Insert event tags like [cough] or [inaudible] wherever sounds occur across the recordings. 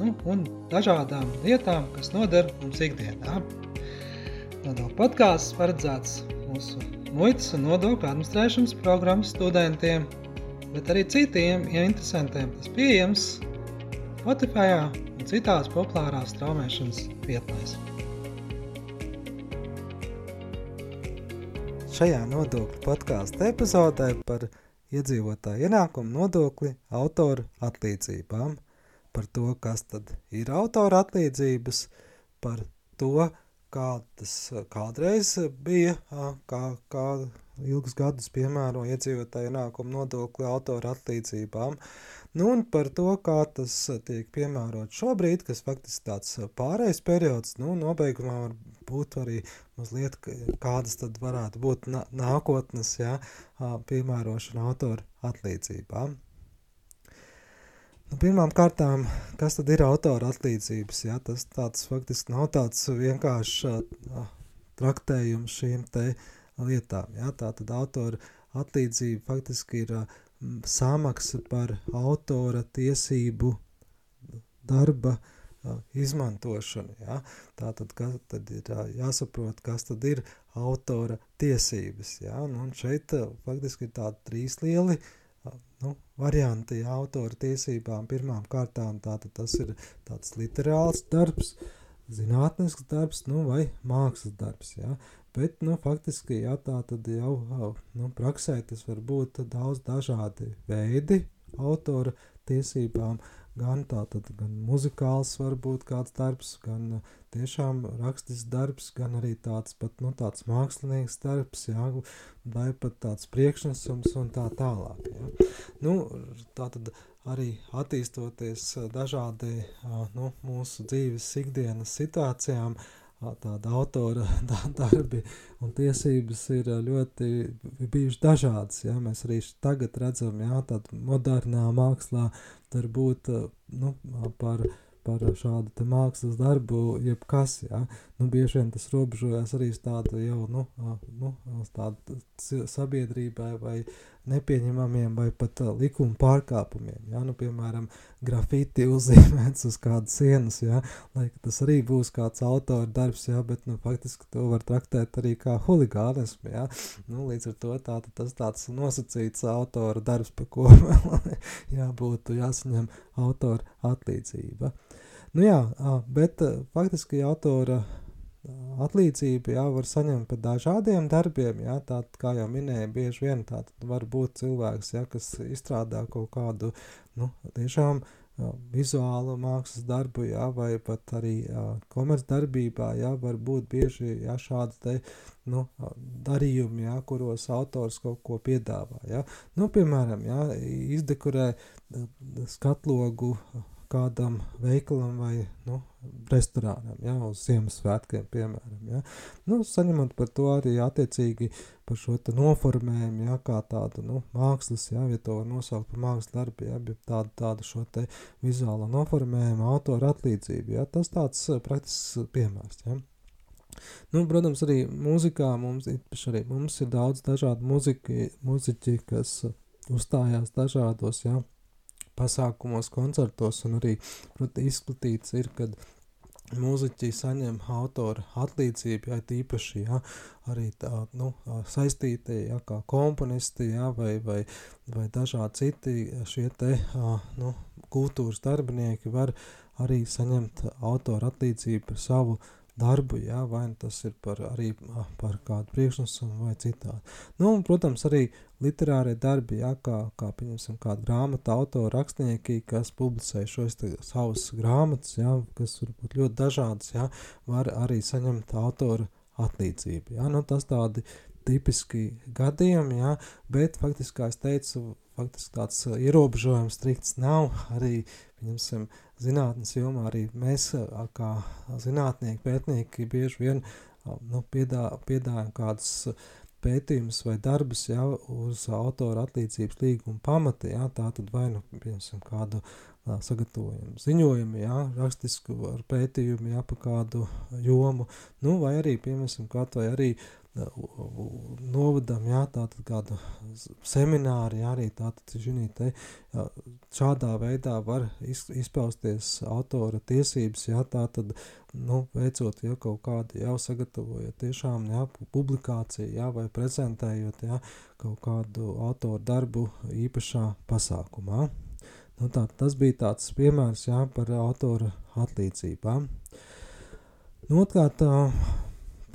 nu, un dažādām lietām, kas noder mums ikdienā. Nodokļu podkāsts paredzēts mūsu muitas un nodokļu administrēšanas programmas studentiem, bet arī citiem ja interesantiem. Tas pieejams Spotify un citās populārās straumēšanas vietnēs. Šajā nodokļu podkāstu epizodē par iedzīvotāju ienākumu nodokli autoru atlīdzībām par to, kas tad ir autora atlīdzības, par to, kā tas kādreiz bija, kā, kā ilgus gadus piemēro iedzīvotāju ienākumu nodokli autora atlīdzībām, nu un par to, kā tas tiek piemērot šobrīd, kas faktiski tāds pārējais periods, nu nobeigumā var būt arī mazliet, kādas tad varētu būt nākotnes, jā, piemērošana autora atlīdzībām. Nu, pirmām kārtām, kas tad ir autora atlīdzības? Ja? Tas tāds faktiski nav tāds vienkāršs uh, traktējums šīm te lietām. Ja? Tā tad autora atlīdzība faktiski ir uh, samaksa par autora tiesību darba uh, izmantošanu. Ja? Tā tad, kas, tad ir uh, jāsaprot, kas tad ir autora tiesības. Ja? Nu, un šeit uh, faktiski ir tādi trīs lieli uh, nu, varianti autora tiesībām. Pirmām kārtām tātad tas ir tāds literāls darbs, zinātnisks darbs nu, vai mākslas darbs. Ja? Bet, nu, faktiski, jā, tā tad jau nu, praksē tas var būt daudz dažādi veidi autora tiesībām, gan tātad, gan muzikāls var būt kāds darbs, gan tiešām rakstisks darbs, gan arī tāds pat, nu, tāds mākslinieks darbs, jā, vai pat tāds priekšnesums un tā tālāk, jā. Nu, tā tad arī attīstoties dažādi, nu, mūsu dzīves ikdienas situācijām, tāda autora [laughs] darbi un tiesības ir ļoti bijušas dažādas. Ja? Mēs arī tagad redzam, ka tāda modernā mākslā var būt nu, par par šādu mākslas darbu, jebkas. Ja? Nu, bieži vien tas robežojas arī tādu jau nu, nu, tādu sabiedrībai vai nepieņemamiem vai pat likuma pārkāpumiem. Ja? Nu, piemēram, grafiti [laughs] uzzīmēts uz kādas sienas, ja? lai tas arī būs kāds autora darbs, ja? bet nu, faktiski to var traktēt arī kā huligānismu. Ja? Nu, līdz ar to tā, tas tāds nosacīts autora darbs, par ko [laughs] jābūt jāsaņem autora atlīdzība. Nu jā, bet faktiski autora atlīdzību jā, var saņemt par dažādiem darbiem. Jā, tā, kā jau minēju, bieži vien tā var būt cilvēks, jā, kas izstrādā kaut kādu nu, tiešām jā, vizuālu mākslas darbu, jā, vai pat arī komercdarbībā. Var būt bieži jā, šādi te, nu, darījumi, jā, kuros autors kaut ko piedāvā. Jā. Nu, piemēram, jā, izdekorē skatlogu kādam veikalam vai nu, restorānam, ja, uz Ziemassvētkiem, piemēram. Ja. Nu, saņemot par to arī attiecīgi par šo noformējumu, ja, kā tādu nu, mākslas, ja, ja to var nosaukt par mākslas darbu, ja, bet tādu, tādu šo te vizuālo noformējumu, autora atlīdzību, ja, tas tāds praktisks piemērs. Ja. Nu, protams, arī mūzikā mums, arī mums ir daudz dažādu muziki, muziķi, kas uzstājās dažādos, ja, pasākumos, koncertos, un arī proti, izplatīts ir, kad mūziķi saņem autora atlīdzību, ja tīpaši ja, arī tā, nu, saistītie, ja, kā komponisti, ja, vai, vai, vai dažādi citi šie te, nu, kultūras darbinieki var arī saņemt autora atlīdzību par savu darbu, jā, vai nu tas ir par, arī par kādu priekšnesumu vai citādi. Nu, un, protams, arī literārie darbi, jā, kā, kā pieņemsim, kāda grāmata autora rakstnieki, kas publicē šos te, savus grāmatas, jā, kas var būt ļoti dažādas, jā, var arī saņemt autora atlīdzību. Jā, nu, tas tādi tipiski gadījumi, jā, bet faktiski, kā es teicu, faktiski tāds ierobežojums strikts nav. Arī, pieņemsim, zinātnes jomā arī mēs, kā zinātnieki, pētnieki, bieži vien nu, piedā, piedāvājam kādus pētījumus vai darbus ja, uz autora atlīdzības līguma pamata. Ja, tā tad vai nu piemēram kādu uh, sagatavojumu ziņojumu, ja, rakstisku pētījumu ja, pa kādu jomu, nu, vai arī piemēram kaut vai arī novadam, jā, tātad kādu semināru, jā, arī tātad, žinī, te, jā, šādā veidā var iz, izpausties autora tiesības, jā, tātad, nu, veicot jau kaut kādu, jau sagatavojot tiešām, jā, publikāciju, jā, vai prezentējot, jā, kaut kādu autoru darbu īpašā pasākumā. Nu, tā, tas bija tāds piemērs, jā, par autora atlīdzībām. Nu, otrkārt,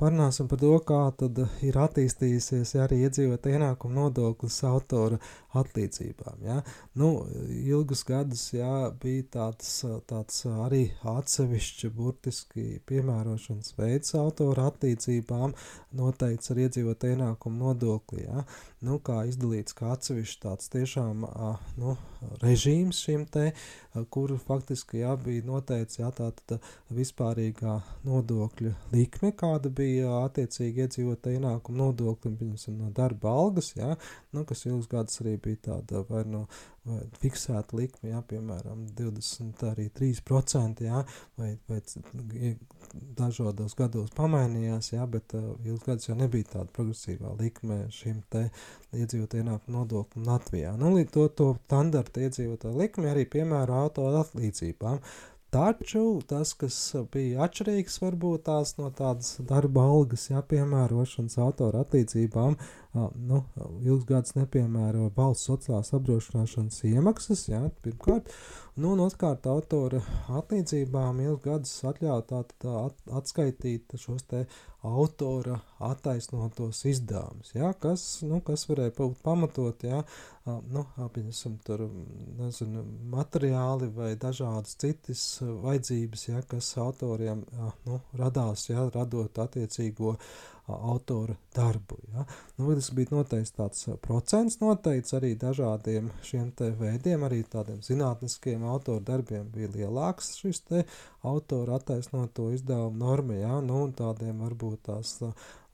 Parunāsim par to, kā tad ir attīstījusies ja, arī iedzīvotāju ienākumu nodoklis autora atlīdzībām. Ja. Nu, ilgus gadus ja, bija tāds, tāds arī atsevišķi burtiski piemērošanas veids autora atlīdzībām, noteikts ar iedzīvotāju ienākumu nodokli. Ja. Nu, kā izdalīts kā atsevišķi tāds tiešām nu, režīms šim te, kuru faktiski jā, bija noteikts jā, tāda vispārīgā nodokļu likme, kāda bija attiecīgi iedzīvotāja ienākuma nodokļi, piemēram, no darba algas, ja, nu, kas ilgus gadus arī bija tāda vai no vai fiksēta likme, ja, piemēram, 23%, ja, vai, vai dažādos gados pamainījās, ja, bet uh, ilgus gadus jau nebija tāda progresīvā likme šim te iedzīvotāju ienākuma nodoklim Latvijā. Nu, līdz to, to standarta iedzīvotāju likmi arī piemēro auto atlīdzībām. Taču tas, kas bija atšķirīgs varbūt tās no tādas darba algas, jā, piemērošanas autora atlīdzībām, nu, ilgs gads nepiemēro valsts sociālās apdrošināšanas iemaksas, jā, pirmkārt, nu, un otrkārt autora atlīdzībām ilgs gads atļauj tā, tā at, atskaitīt šos te autora attaisnotos izdevumus, kas, nu, kas varēja būt pamatot, ja, nu, pieņemsim, tur, nezinu, materiāli vai dažādas citas vajadzības, ja, kas autoriem, nu, radās, ja, radot attiecīgo autora darbu. Ja. Nu, tas bija noteikts tāds procents, noteikts arī dažādiem šiem veidiem, arī tādiem zinātniskiem autora darbiem bija lielāks šis autora attaisnoto izdevumu norma, ja, nu, un tādiem varbūt tās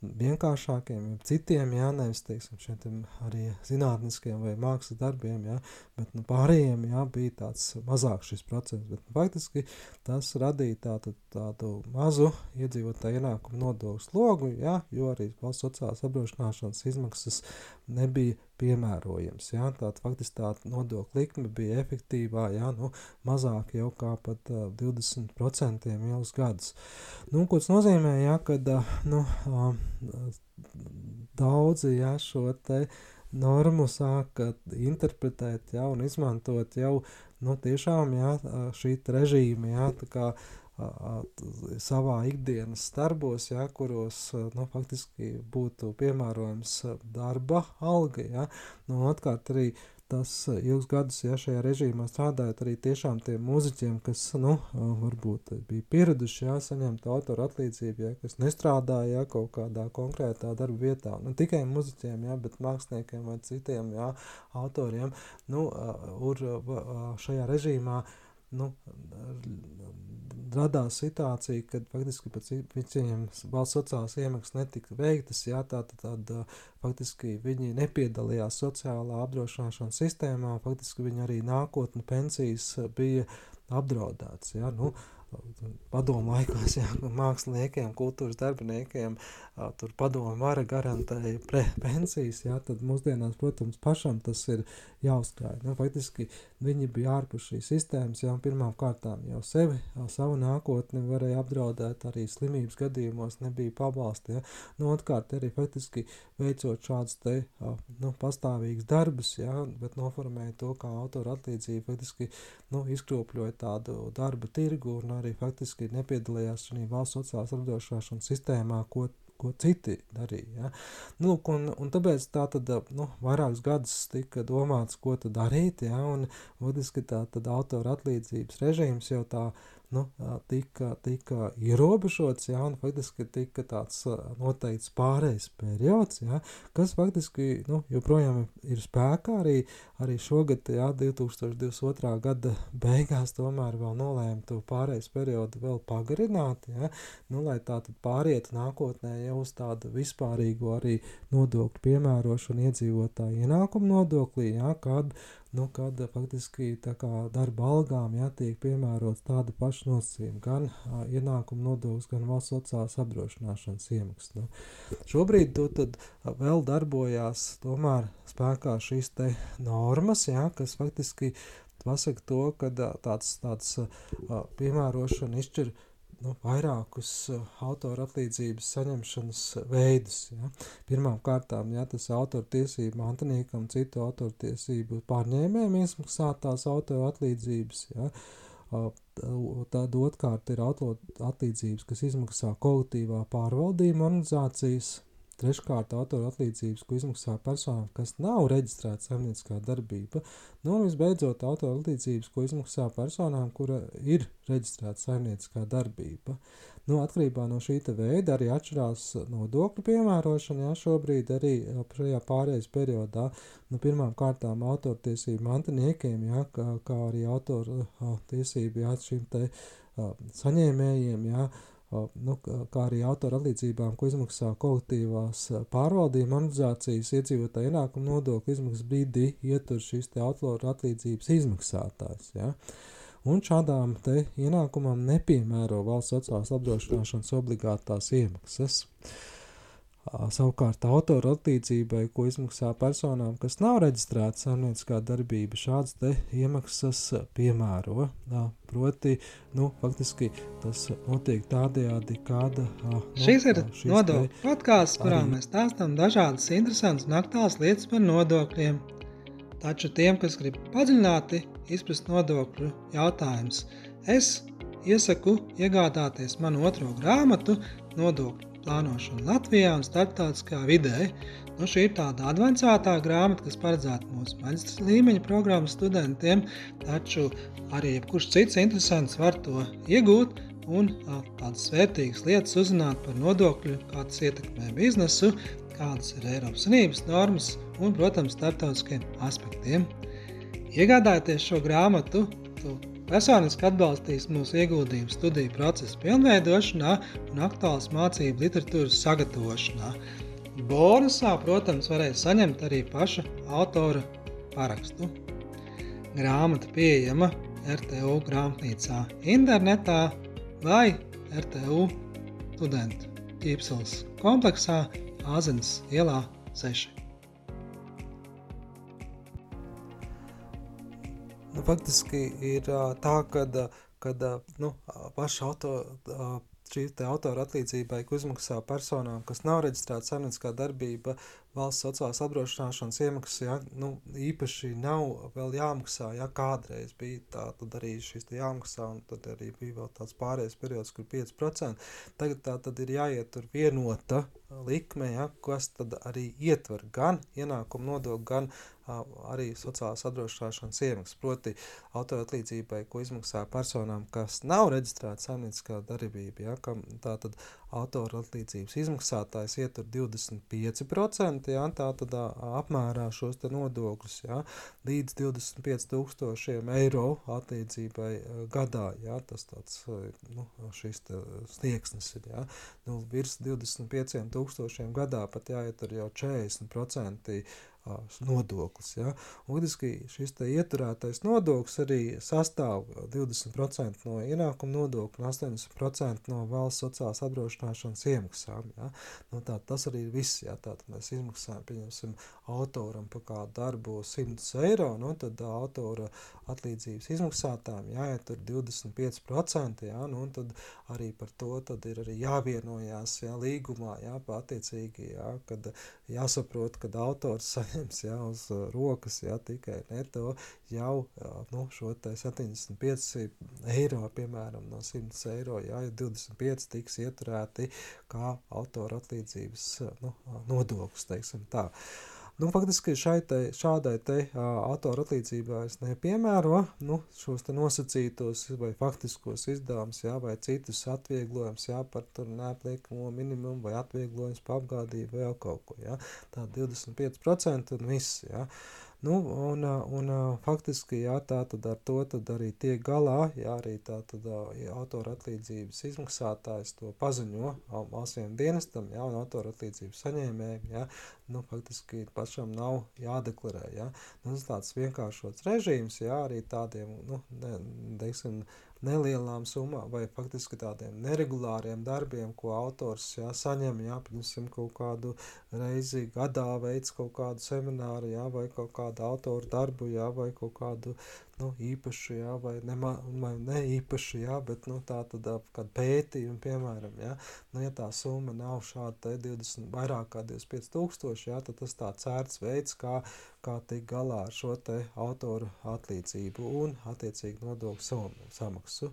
vienkāršākiem, citiem, jā, nevis, teiksim, šiem arī zinātniskiem vai mākslas darbiem, jā, bet nu, pārējiem, jā, bija tāds mazāks šis procents, bet nu, faktiski tas radīja tādu, tādu mazu iedzīvotāju ienākumu nodokļu slogu, jā, jo arī valsts sociālās apdrošināšanas izmaksas nebija piemērojams. Ja? Tātad faktiski tā nodokļa likme bija efektīvā, ja? nu, mazāk jau kā pat uh, 20% ilgus gadus. Nu, ko tas nozīmē, ja? kad uh, nu, uh, daudzi ja, šo te normu sāka interpretēt ja, un izmantot jau nu, tiešām ja, šī režīma, ja, savā ikdienas darbos, ja, kuros nu, faktiski būtu piemērojams darba alga. Ja. Nu, atkārt arī tas ilgus gadus, ja šajā režīmā strādājot arī tiešām tiem mūziķiem, kas, nu, varbūt bija pieraduši, ja, saņemt autoru atlīdzību, ja, kas nestrādāja, ja, kaut kādā konkrētā darba vietā. Nu, tikai mūziķiem, ja, bet māksliniekiem vai citiem, ja, autoriem, nu, ur, šajā režīmā, nu, radās situācija, kad faktiski pēc viņiem valsts sociālās iemaksas netika veiktas, jā, tā tad, tad faktiski viņi nepiedalījās sociālā apdrošināšanas sistēmā, faktiski viņi arī nākotni pensijas bija apdraudētas, jā, nu, padomu laikos, jā, māksliniekiem, kultūras darbiniekiem, tur padomu vara garantēja pre pensijas, jā, tad mūsdienās, protams, pašam tas ir jāuzkrāj. Nu, faktiski viņi bija ārpus šīs sistēmas, jau pirmām kārtām jau sevi, jau savu nākotni varēja apdraudēt, arī slimības gadījumos nebija pabalsti, jā. Nu, atkārt arī faktiski veicot šādus te, nu, pastāvīgus darbus, jā, bet noformēja to, kā autora atlīdzība faktiski, nu, izkropļoja tādu darba tirgu un arī faktiski nepiedalījās šī valsts sociālās apdrošināšanas sistēmā, ko ko citi darīja. Ja. Nu, un, un tāpēc tā tad, nu, vairākus gadus tika domāts, ko darīt, ja, un būtiski tā tad autora atlīdzības režīms jau tā nu, tika, tika ierobežots, jā, un faktiski tika tāds noteikts pārejas periods, jā, kas faktiski nu, joprojām ir spēkā arī, arī šogad, jā, 2022. gada beigās tomēr vēl nolēma to pārejas periodu vēl pagarināt, jā, nu, lai tā tad pārietu nākotnē jau uz tādu vispārīgu arī nodokļu piemērošanu iedzīvotāju ienākumu nodoklī, jā, kad nu, kad faktiski darba algām jā, tiek piemērots tāda paša nosacījuma, gan uh, ienākuma nodoklis, gan valsts sociālās apdrošināšanas iemaksas. Nu, šobrīd tu tad vēl darbojās tomēr spēkā šīs normas, jā, kas faktiski pasaka to, ka tāds, tāds uh, piemērošana izšķir nu, vairākus uh, autora atlīdzības saņemšanas veidus. Ja. Pirmkārt, ja tas autortiesību mantiniekam, citu autortiesību pārņēmējiem izmaksātās autora atlīdzības. Ja. Tad otrkārt ir atlīdzības, kas izmaksā kolektīvā pārvaldījuma organizācijas Treškārt, autora atlīdzības, ko izmaksā personām, kas nav reģistrēta saimnieciskā darbība. Nu, un visbeidzot, autora atlīdzības, ko izmaksā personām, kura ir reģistrēta saimnieciskā darbība. Nu, atkarībā no šī veida arī atšķirās nodokļu piemērošana. Jā, šobrīd arī šajā pārējais periodā nu, pirmām kārtām autortiesību mantiniekiem, jā, kā, kā arī autortiesību jā, šim te saņēmējiem. Jā, nu, kā arī autora atlīdzībām, ko izmaksā kolektīvās pārvaldījuma organizācijas iedzīvotāja ienākuma nodokļu izmaksas brīdī ietur šīs autora atlīdzības izmaksātājs. Ja? Un šādām ienākumam nepiemēro valsts sociālās apdrošināšanas obligātās iemaksas. Uh, Savukārt autora atlīdzībai, ko izmaksā personām, kas nav reģistrēta saimnieciskā darbība, šādas iemaksas piemēro. Proti, nu, faktiski tas notiek tādējādi, kāda. Nu, Šis ir nodokļu podkāsts, kurā arī... mēs stāstām dažādas interesantas un aktuālas lietas par nodokļiem. Taču tiem, kas grib padziļināti izprast nodokļu jautājumus, es iesaku iegādāties manu otro grāmatu Nodokļu plānošanu Latvijā un starptautiskā vidē. Nu, šī ir tāda avansētā grāmata, kas paredzēta mūsu maģistra līmeņa programmas studentiem, taču arī jebkurš cits interesants var to iegūt un tādas vērtīgas lietas uzzināt par nodokļu, kā tas ietekmē biznesu, kādas ir Eiropas Savienības normas un, protams, starptautiskiem aspektiem. Iegādājieties šo grāmatu, Personiski atbalstīs mūsu ieguldījumu studiju procesa pilnveidošanā un aktuālas mācību literatūras sagatavošanā. Bonusā, protams, varēs saņemt arī paša autora parakstu. Grāmata pieejama RTU grāmatnīcā internetā vai RTU studentu ķīpsels kompleksā Āzenes ielā 6. Nu, faktiski ir tā, ka nu, paša auto, šī autora atlīdzībai, ko izmaksā personām, kas nav reģistrēta saimnieciskā darbība, valsts sociālās apdrošināšanas iemaksas, ja, nu, īpaši nav vēl jāmaksā, ja kādreiz bija tā, tad arī šis jāmaksā, un tad arī bija vēl tāds pārējais periods, kur 5%. Tagad tā tad ir jāiet tur vienota likme, ja, kas tad arī ietver gan ienākumu nodokli, gan arī sociālās apdrošināšanas iemaksas, proti, autora atlīdzībai, ko izmaksā personām, kas nav reģistrēta saimnieciskā darbība. Ja, tā tad autora atlīdzības izmaksātājs ietur 25%, ja, tā tad apmērā šos nodokļus ja, līdz 25,000 eiro atlīdzībai gadā. Ja, tas tāds nu, šis slieksnis ir. Ja, nu, virs 25,000 gadā pat jāietur jau 40% nodoklis. Ja? Būtiski šis ieturētais nodoklis arī sastāv 20% no ienākuma nodokļa un 80% no valsts sociālās apdrošināšanas iemaksām. Ja? Nu, tā, tas arī ir viss. Ja? Tātad mēs izmaksājam, autoram par kādu darbu 100 eiro, nu, tad autora atlīdzības izmaksātājiem jāiet tur 25%, jā, nu, tad arī par to ir arī jāvienojās jā, līgumā, jā, pa attiecīgi, jā, kad jāsaprot, kad autors saņems jā, uz rokas jā, tikai neto jau nu, šo 75 eiro, piemēram, no 100 eiro, jā, ja 25 tiks ieturēti kā autora atlīdzības nu, nodoklis, teiksim tā. Nu, faktiski šai te, šādai te uh, autora atlīdzībai es nepiemēro nu, šos nosacītos vai faktiskos izdevumus, vai citus atvieglojumus, par neapliekamo minimumu vai atvieglojumus pa apgādību vai kaut ko, jā. Tā 25% un viss, jā. Nu, un, un faktiski jā, tā tad ar to tad arī tiek galā, jā, arī tā tad ja autora atlīdzības izmaksātājs to paziņo valstsiem dienestam, jā, un autora atlīdzības saņēmējiem, jā, nu, faktiski pašam nav jādeklarē, jā. Nu, tas tāds vienkāršots režīms, jā, arī tādiem, nu, ne, teiksim, nelielām summām vai faktiski tādiem neregulāriem darbiem, ko autors jā, saņem, jā, piemēram, kaut kādu reizi gadā veids kaut kādu semināru, jā, vai kaut kādu autoru darbu, jā, vai kaut kādu nu, īpašu, jā, vai ne, vai ne īpašu, jā, bet nu, tā tad kāda pētījuma, piemēram, jā, nu, ja tā summa nav šāda 20, vairāk kā 25 tūkstoši, jā, tad tas tāds ērts veids, kā, kā tikt galā ar šo te autoru atlīdzību un attiecīgi nodokļu samaksu.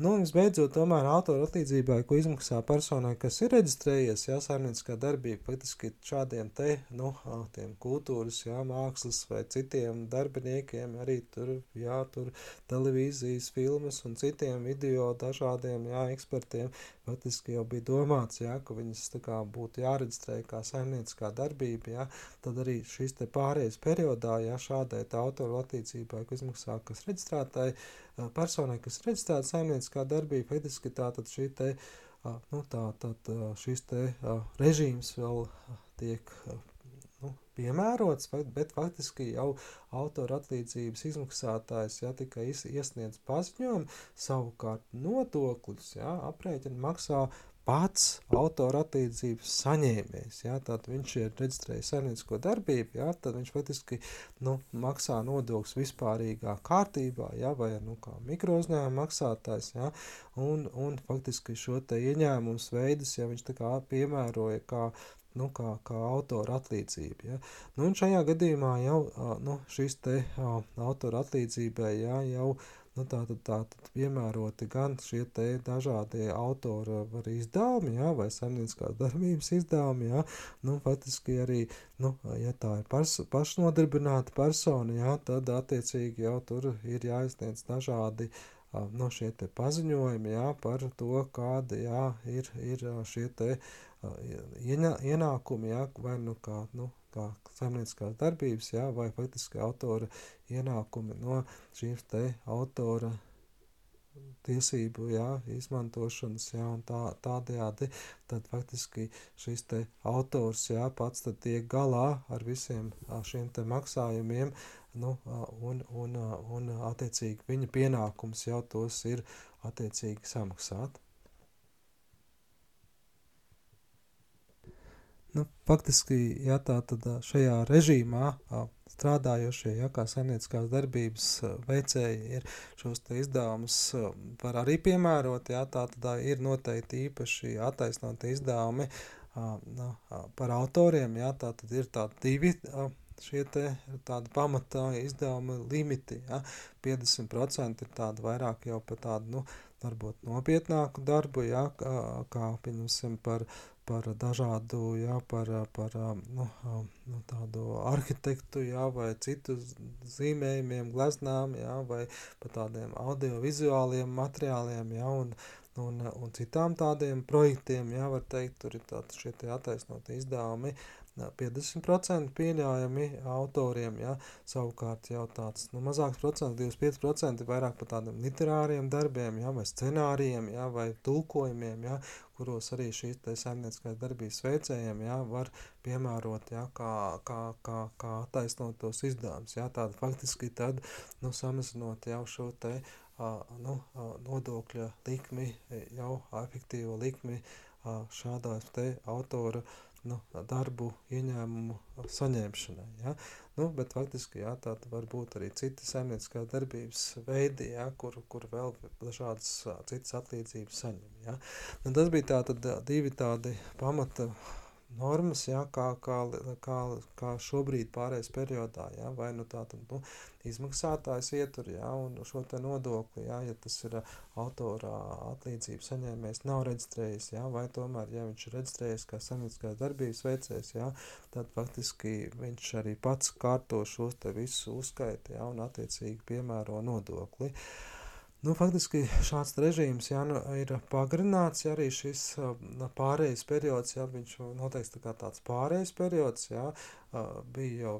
Nu, un visbeidzot, tomēr autora atlīdzībai, ko izmaksā personai, kas ir reģistrējies, jā, saimnieciskā darbība, faktiski šādiem te, nu, tiem kultūras, jā, mākslas vai citiem darbiniekiem, arī tur, jā, tur televīzijas filmas un citiem video dažādiem, jā, ekspertiem, faktiski jau bija domāts, jā, ka viņas tā kā būtu jāreģistrē kā saimnieciskā darbība, jā, tad arī šis te pārējais periodā, jā, šādai autora atlīdzībai, ko izmaksā, kas reģistrētāji, personai, kas ir reģistrēta saimnieciskā darbība, faktiski tātad šī te, nu, tā, tad šis te režīms vēl tiek nu, piemērots, bet faktiski jau autora atlīdzības izmaksātājs ja, tikai iesniedz paziņojumu, savukārt nodokļus ja, aprēķina maksā pats autora atlīdzības saņēmējs. Ja, tad viņš ir reģistrējis saimniecisko darbību, ja, tad viņš faktiski nu, maksā nodokļus vispārīgā kārtībā, ja, vai nu, kā mikrouzņēmuma maksātājs. Ja, un, un faktiski šo ieņēmumus veidus, ja viņš piemēroja kā nu, kā, kā autora atlīdzība. Ja. Nu, šajā gadījumā jau nu, šis te autora atlīdzībai ja, jau Nu, tātad, tātad piemēroti gan šie dažādie autora izdevumi, jā, vai saimnieciskās darbības izdevumi, jā, nu, faktiski arī, nu, ja tā ir pers pašnodarbināta persona, jā, tad attiecīgi jau tur ir jāizsniedz dažādi no šie te paziņojumi, jā, par to, kāda, jā, ir, ir šie te ienākumi, jā, vai nu kā, nu, kā saimnieciskās darbības, jā, vai faktiski autora ienākumi no šīs te autora tiesību jā, izmantošanas, jā, un tā, tādējādi tad faktiski šis te autors jā, pats tad tiek galā ar visiem šiem te maksājumiem, nu, un, un, un attiecīgi viņa pienākums jau tos ir attiecīgi samaksāt. Nu, faktiski, ja tā tad šajā režīmā strādājošie, ja kā saimnieciskās darbības veicēji ir šos izdevumus var arī piemērot, ja tā tad ir noteikti īpaši attaisnoti izdevumi nu, par autoriem, ja tā tad ir tādi divi šie te tādi pamatā izdevuma limiti, ja. 50% ir tāda vairāk jau par tādu, nu, varbūt nopietnāku darbu, ja, kā, kā pieņemsim par par dažādu, jā, par, par nu, nu, tādu arhitektu, jā, vai citu zīmējumiem, gleznām, jā, vai par tādiem audiovizuāliem materiāliem, jā, un, un, un citām tādiem projektiem, jā, var teikt, tur ir tādi šie tie attaisnoti izdevumi, 50% pieļaujami autoriem, ja, savukārt jau tāds nu, mazāks procents, 25% vairāk par tādiem literāriem darbiem, ja, vai scenārijiem, ja, vai tulkojumiem, ja, kuros arī šīs saimnieciskās darbības veicējiem ja, var piemērot, ja, kā, kā, kā, kā attaisnot tos izdevumus. Ja, tāda faktiski tad, nu, samazinot jau šo te, uh, nu, nodokļa likmi, jau efektīvo likmi šādās te autora nu, darbu ieņēmumu saņemšanai. Ja? Nu, bet faktiski jā, tā var būt arī citi saimnieciskā darbības veidi, ja, kur, kur vēl dažādas citas atlīdzības saņem. Ja. Nu, tas bija tā, tad, divi tādi pamata normas, ja, kā, kā, kā, kā šobrīd pārējais periodā, ja, vai nu tā tad, nu, izmaksātājs ietur, ja, un šo te nodokli, ja, ja tas ir autorā atlīdzības saņēmējs nav reģistrējis, ja, vai tomēr, ja viņš ir reģistrējis kā saimnieciskās darbības veicējs, ja, tad faktiski viņš arī pats kārto šos te visu uzskaiti, ja, un attiecīgi piemēro nodokli. Uh, Nu, faktiski šāds režīms jā, nu, ir pagarināts, ja arī šis pārējais periods, ja viņš noteikti tā tāds pārējais periods, jā, bija jau,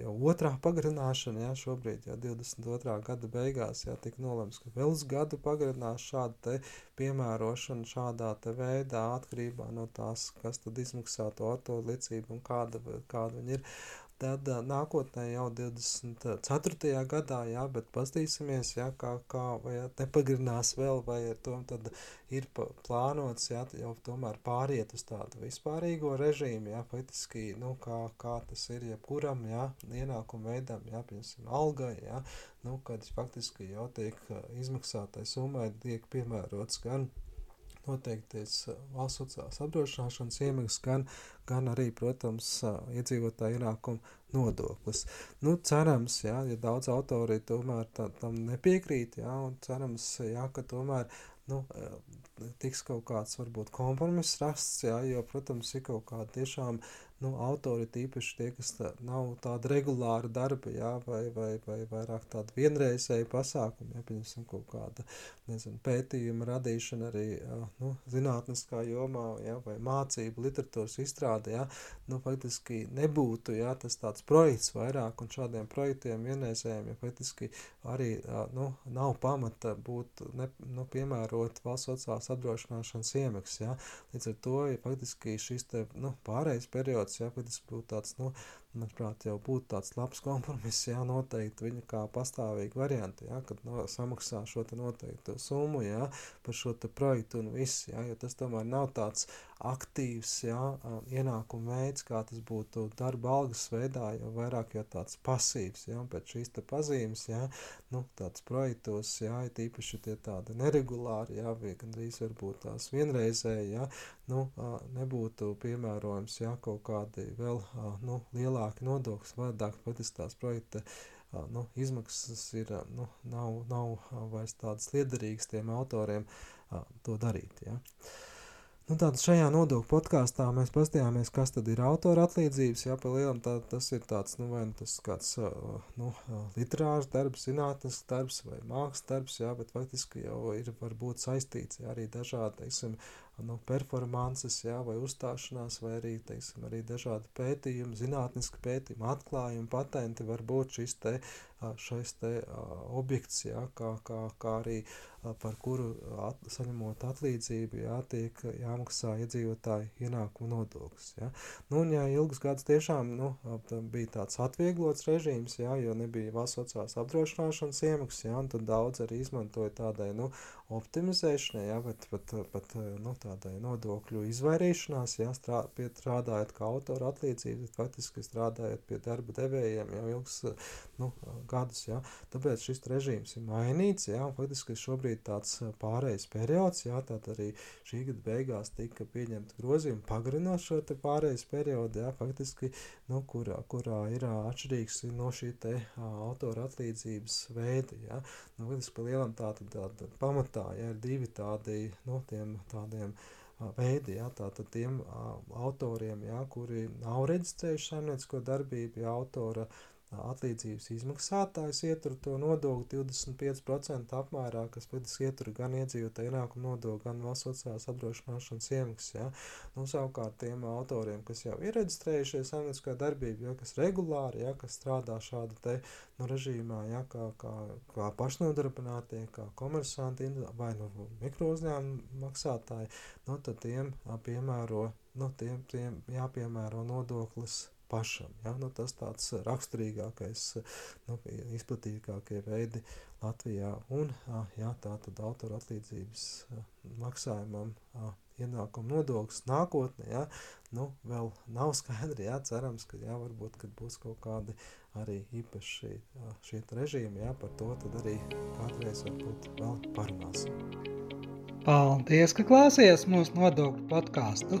jau otrā pagarināšana, jā, šobrīd jau 22. gada beigās, jā, tika nolemts, ka vēl uz gadu pagarinās šādu te piemērošanu šādā veidā atkarībā no tās, kas tad izmaksā to autolicību un kāda, kāda viņa ir. Tad nākotnē jau 24. gadā, jā, bet pastīsimies, jā, kā, kā vai nepagrinās vēl, vai ar to tad ir plānots, jā, jau tomēr pāriet uz tādu vispārīgo režīmu, jā, faktiski, nu, kā, kā tas ir jebkuram, jā, ienākumu veidam, jā, piemēram, algai, jā, nu, kad faktiski jau tiek izmaksātai summai tiek piemērots gan noteikties valsts sociālās apdrošināšanas iemaksas, gan gan arī, protams, iedzīvotāju ienākumu nodoklis. Nu, cerams, jā, ja daudz autori tomēr tā, tam nepiekrīt, jā, un cerams, jā, ka tomēr nu, tiks kaut kāds varbūt kompromiss rasts, jā, jo, protams, ir kaut kāda tiešām nu, autori, tīpaši tie, kas tā, nav tāda regulāra darba, jā, vai, vai, vai vairāk tāda vienreizēja pasākuma, ja, piemēram, kaut kāda, nezinu, pētījuma radīšana arī, nu, zinātniskā jomā, jā, vai mācība, literatūras izstrāde, jā, nu, faktiski nebūtu, jā, tas tāds projekts vairāk, un šādiem projektiem vienreizējiem, ja faktiski arī, nu, nav pamata būt, ne, nu, piemērot valsts sociālās apdrošināšanas iemaksas, līdz ar to, ja faktiski šis te, nu, pārējais periods periods, ja, kad tas būtu tāds, nu, manuprāt, jau būtu tāds labs kompromiss, jā, noteikti viņa kā pastāvīga varianta, jā, kad no, samaksā šo te noteiktu summu, jā, par šo projektu un viss, jā, jo tas tomēr nav tāds aktīvs, jā, ienākuma veids, kā tas būtu darba algas veidā, jo vairāk jau tāds pasīvs, un pēc šīs pazīmes, jā, nu, tāds projektos, ir tīpaši tie tādi neregulāri, vai gandrīz varbūt tās vienreizēji, jā, nu, nebūtu piemērojams, jā, kaut kādi vēl, nu, lielāki lielāki nodokļi, savādāk patiesībā tās projekta nu, izmaksas ir, nu, nav, nav vairs tādas liederīgas tiem autoriem to darīt. Ja. Nu, tātad šajā nodokļu podkāstā mēs paskatījāmies, kas tad ir autora atlīdzības. Jā, pa lielam tā, tas ir tāds, nu, vai nu tas kāds, nu, literārs darbs, zinātnes darbs vai mākslas darbs, jā, bet faktiski jau ir varbūt saistīts, jā, arī dažādi, teiksim, nu, performances, jā, vai uzstāšanās, vai arī, teiksim, arī dažādi pētījumi, zinātniski pētījumi, atklājumi, patenti var būt šis te, šais te objekts, jā, kā, kā, kā arī par kuru at, saņemot atlīdzību, jā, tiek jāmaksā iedzīvotāju ienākumu nodoklis, jā. Nu, un ja ilgus gadus tiešām, nu, bija tāds atvieglots režīms, jā, jo nebija valsts sociālās apdrošināšanas iemaksas, jā, un tad daudz arī izmantoja tādai, nu, optimizēšanai, jā, bet pat, pat nu, tādai nodokļu izvairīšanās, jā, strā, strādājot kā autora atlīdzība, faktiski strādājot pie darba devējiem jau ilgs nu, gadus, jā. Tāpēc šis režīms ir mainīts, jā, un faktiski šobrīd tāds pārējais periods, jā, tātad arī šī gada beigās tika pieņemta grozījuma pagarinot šo pārējais periodu, jā, faktiski, nu, kurā, kurā ir atšķirīgs no šī te autora atlīdzības veida, jā. Nu, faktiski pa lielam tātad tāda pamatā tā, ja ir divi tādi, nu, tiem tādiem veidi, ja, tātad tiem autoriem, ja, kuri nav reģistrējuši saimniecisko darbību, ja autora uh, atlīdzības izmaksātājs ietur to nodokli 25% apmērā, kas faktiski ietur gan iedzīvotāju ienākumu nodokli, gan valsts sociālās apdrošināšanas iemaksas. Ja? Nu, savukārt tiem autoriem, kas jau ir reģistrējušies saimnieciskā darbība, ja, kas regulāri, ja, kas strādā šāda te nu, režīmā, ja, kā, kā, kā pašnodarbinātie, kā komersanti vai nu mikro uzņēmumu maksātāji, nu, tad tiem piemēro, nu, tiem, tiem jāpiemēro nodoklis pašam. Ja? Nu, tas tāds raksturīgākais, nu, izplatītākie veidi Latvijā. Un ja, tā tad autora atlīdzības maksājumam ienākuma nodoklis nākotnē, ja, nu, vēl nav skaidri, ja, cerams, ka, ja, varbūt, kad būs kaut kādi arī īpaši šie režīmi, ja, par to tad arī kādreiz varbūt vēl parunāsim. Paldies, ka klausies mūsu nodokļu podkāstu.